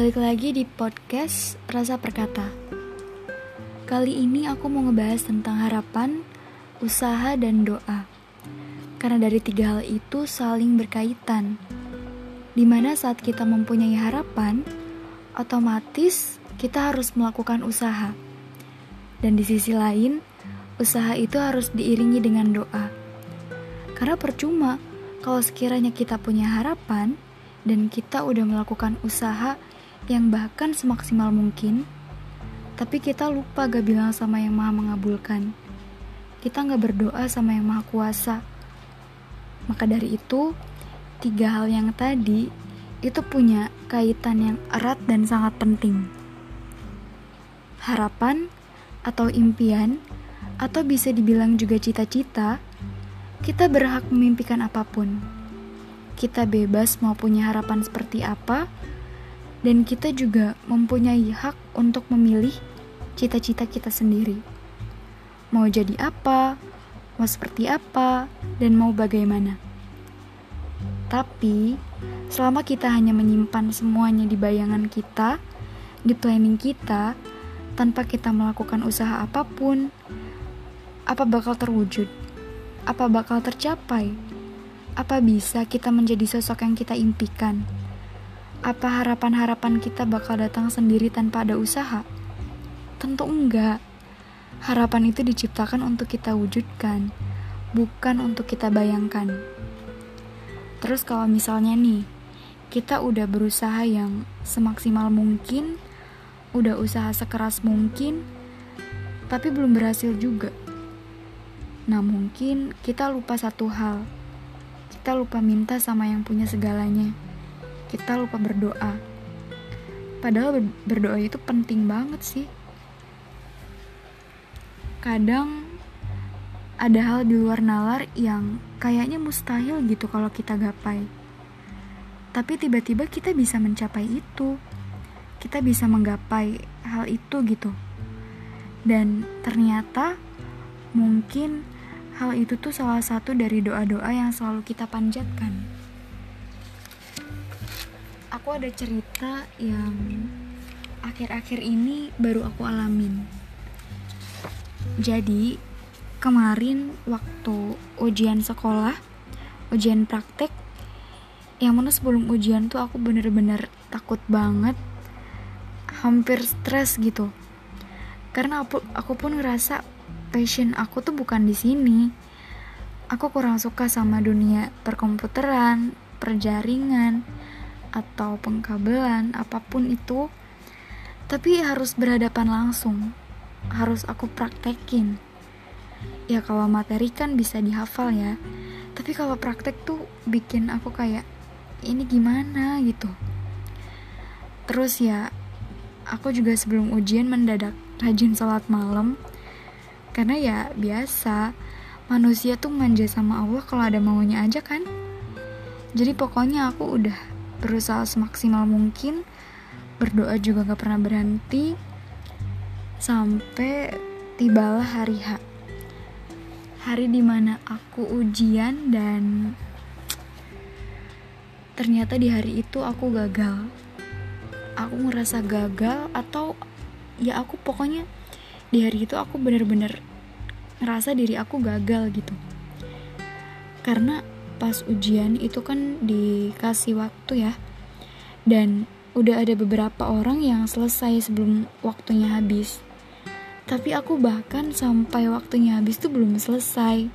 Balik lagi di podcast Rasa Perkata. Kali ini aku mau ngebahas tentang harapan, usaha, dan doa. Karena dari tiga hal itu saling berkaitan. Di mana saat kita mempunyai harapan, otomatis kita harus melakukan usaha. Dan di sisi lain, usaha itu harus diiringi dengan doa. Karena percuma kalau sekiranya kita punya harapan dan kita udah melakukan usaha yang bahkan semaksimal mungkin, tapi kita lupa gak bilang sama yang maha mengabulkan. Kita gak berdoa sama yang maha kuasa. Maka dari itu, tiga hal yang tadi itu punya kaitan yang erat dan sangat penting. Harapan atau impian, atau bisa dibilang juga cita-cita, kita berhak memimpikan apa pun. Kita bebas mau punya harapan seperti apa, dan kita juga mempunyai hak untuk memilih cita-cita kita sendiri. Mau jadi apa, mau seperti apa, dan mau bagaimana. Tapi, selama kita hanya menyimpan semuanya di bayangan kita, di planning kita, tanpa kita melakukan usaha apa pun, apa bakal terwujud? Apa bakal tercapai? Apa bisa kita menjadi sosok yang kita impikan? Apa harapan-harapan kita bakal datang sendiri tanpa ada usaha? Tentu enggak. Harapan itu diciptakan untuk kita wujudkan, bukan untuk kita bayangkan. Terus kalau misalnya nih, kita udah berusaha yang semaksimal mungkin, udah usaha sekeras mungkin, tapi belum berhasil juga. Nah mungkin kita lupa satu hal, kita lupa minta sama yang punya segalanya kita lupa berdoa. Padahal berdoa itu penting banget sih. Kadang ada hal di luar nalar yang kayaknya mustahil gitu kalau kita gapai. Tapi tiba-tiba kita bisa mencapai itu. Kita bisa menggapai hal itu gitu. Dan ternyata mungkin hal itu tuh salah satu dari doa-doa yang selalu kita panjatkan aku ada cerita yang akhir-akhir ini baru aku alamin. Jadi, kemarin waktu ujian sekolah, ujian praktek, yang mana sebelum ujian tuh aku bener-bener takut banget, hampir stres gitu. Karena aku, aku pun ngerasa passion aku tuh bukan di sini. Aku kurang suka sama dunia perkomputeran, perjaringan, atau pengkabelan apa pun itu tapi harus berhadapan langsung. Harus aku praktekin. Ya kalau materi kan bisa dihafal ya. Tapi kalau praktek tuh bikin aku kayak ini gimana? gitu. Terus ya aku juga sebelum ujian mendadak rajin sholat malam. Karena ya biasa. Manusia tuh manja sama Allah kalau ada maunya aja kan. Jadi pokoknya aku udah berusaha semaksimal mungkin. Berdoa juga gak pernah berhenti. Sampai tibalah hari H. Hari di mana aku ujian dan ternyata di hari itu aku gagal. Aku ngerasa gagal atau ya aku pokoknya di hari itu aku bener-bener ngerasa diri aku gagal gitu. Karena pas ujian itu kan dikasih waktu ya. Dan udah ada beberapa orang yang selesai sebelum waktunya habis. Tapi aku bahkan sampai waktunya habis tuh belum selesai.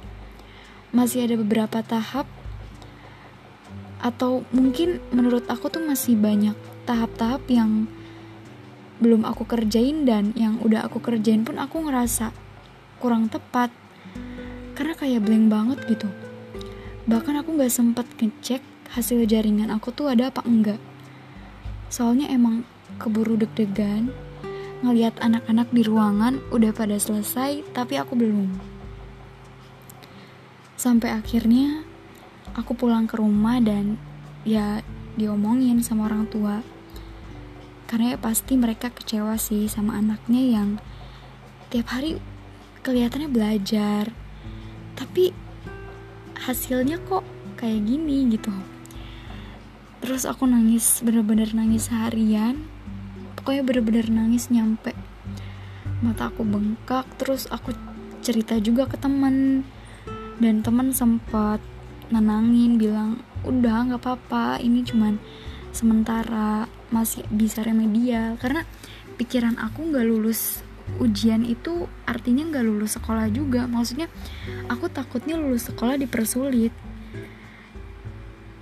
Masih ada beberapa tahap. Atau mungkin menurut aku tuh masih banyak tahap-tahap yang belum aku kerjain dan yang udah aku kerjain pun aku ngerasa kurang tepat. Karena kayak blank banget gitu Bahkan aku gak sempet ngecek hasil jaringan aku tuh ada apa enggak. Soalnya emang keburu deg-degan ngeliat anak-anak di ruangan udah pada selesai tapi aku belum. Sampai akhirnya aku pulang ke rumah dan ya diomongin sama orang tua. Karena ya pasti mereka kecewa sih sama anaknya yang tiap hari kelihatannya belajar. Tapi hasilnya kok kayak gini gitu. Terus aku nangis bener-bener nangis seharian. Aku ya bener-bener nangis nyampe. Mata aku bengkak terus aku cerita juga ke teman dan teman sempat nenangin bilang udah nggak apa-apa ini cuman sementara masih bisa remedial. Karena pikiran aku nggak lulus ujian itu artinya nggak lulus sekolah juga. Maksudnya aku takutnya lulus sekolah dipersulit.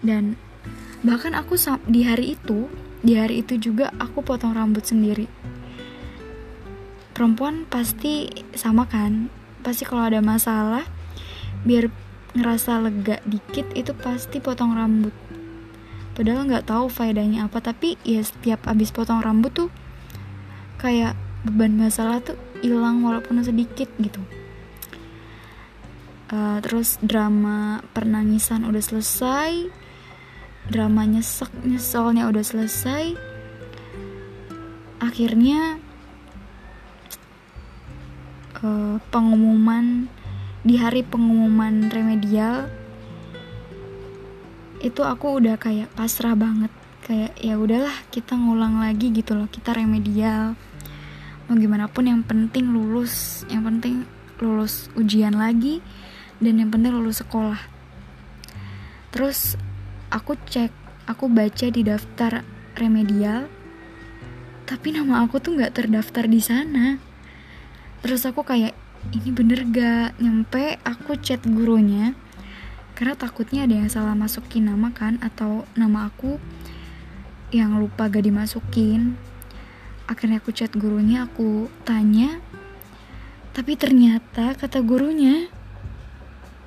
Dan bahkan aku di hari itu di hari itu juga aku potong rambut sendiri. Perempuan pasti sama kan? Pasti kalau ada masalah biar ngerasa lega dikit itu pasti potong rambut. Padahal nggak tahu faedahnya apa tapi ya setiap abis potong rambut tuh kayak beban masalah tuh hilang walaupun sedikit gitu. Uh, terus drama pernangisan udah selesai drama nyesek nyesolnya udah selesai. Akhirnya uh, pengumuman di hari pengumuman remedial itu aku udah kayak pasrah banget. Kayak ya udahlah kita ngulang lagi gitu loh kita remedial mau gimana pun yang penting lulus. Yang penting lulus ujian lagi dan yang penting lulus sekolah. Terus aku cek aku baca di daftar remedial tapi nama aku tuh nggak terdaftar di sana. Terus aku kayak ini bener gak nyampe aku chat gurunya karena takutnya ada yang salah masukin nama kan atau nama aku yang lupa gak dimasukin akhirnya aku chat gurunya aku tanya tapi ternyata kata gurunya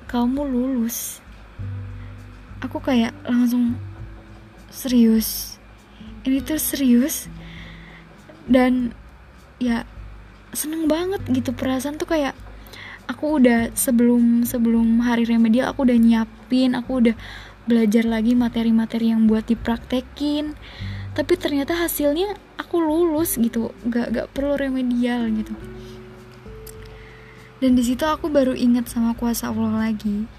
kamu lulus. Aku kayak langsung serius. Ini tuh serius dan ya seneng banget gitu perasaan tuh kayak aku udah sebelum sebelum hari remedial aku udah nyiapin aku udah belajar lagi materi-materi yang buat dipraktekin tapi ternyata hasilnya aku lulus gitu. Gak gak perlu remedial gitu. Dan di situ aku baru ingat sama kuasa Allah lagi.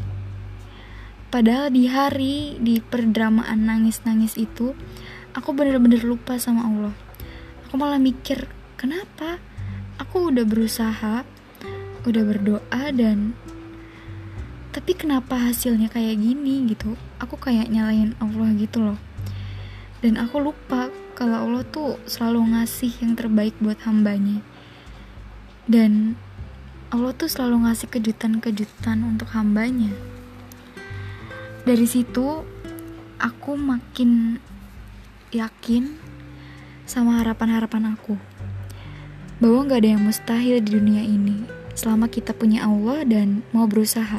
Padahal di hari di perdramaan nangis-nangis itu aku bener-bener lupa sama Allah. Aku malah mikir kenapa? Aku udah berusaha udah berdoa dan tapi kenapa hasilnya kayak gini? gitu. Aku kayak nyalain Allah gitu loh dan aku lupa kalau Allah tuh selalu ngasih yang terbaik buat hambanya dan Allah tuh selalu ngasih kejutan-kejutan untuk hambanya dari situ aku makin yakin sama harapan-harapan aku bahwa gak ada yang mustahil di dunia ini selama kita punya Allah dan mau berusaha.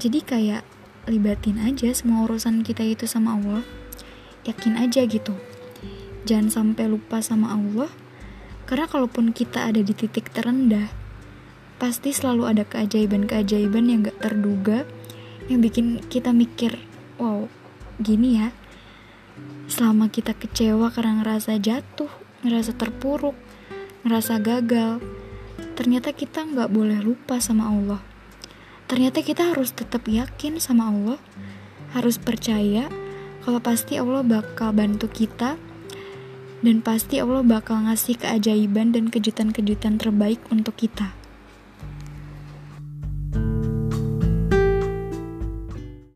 Jadi kayak libatin aja semua urusan kita itu sama Allah. Yakin aja gitu. Jangan sampai lupa sama Allah. Karena kalaupun kita ada di titik terendah, pasti selalu ada keajaiban-keajaiban yang gak terduga yang bikin kita mikir, wow, gini ya. Selama kita kecewa karena ngerasa jatuh, ngerasa terpuruk, ngerasa gagal, ternyata kita nggak boleh lupa sama Allah. Ternyata kita harus tetap yakin sama Allah, harus percaya kalau pasti Allah bakal bantu kita dan pasti Allah bakal ngasih keajaiban dan kejutan-kejutan terbaik untuk kita.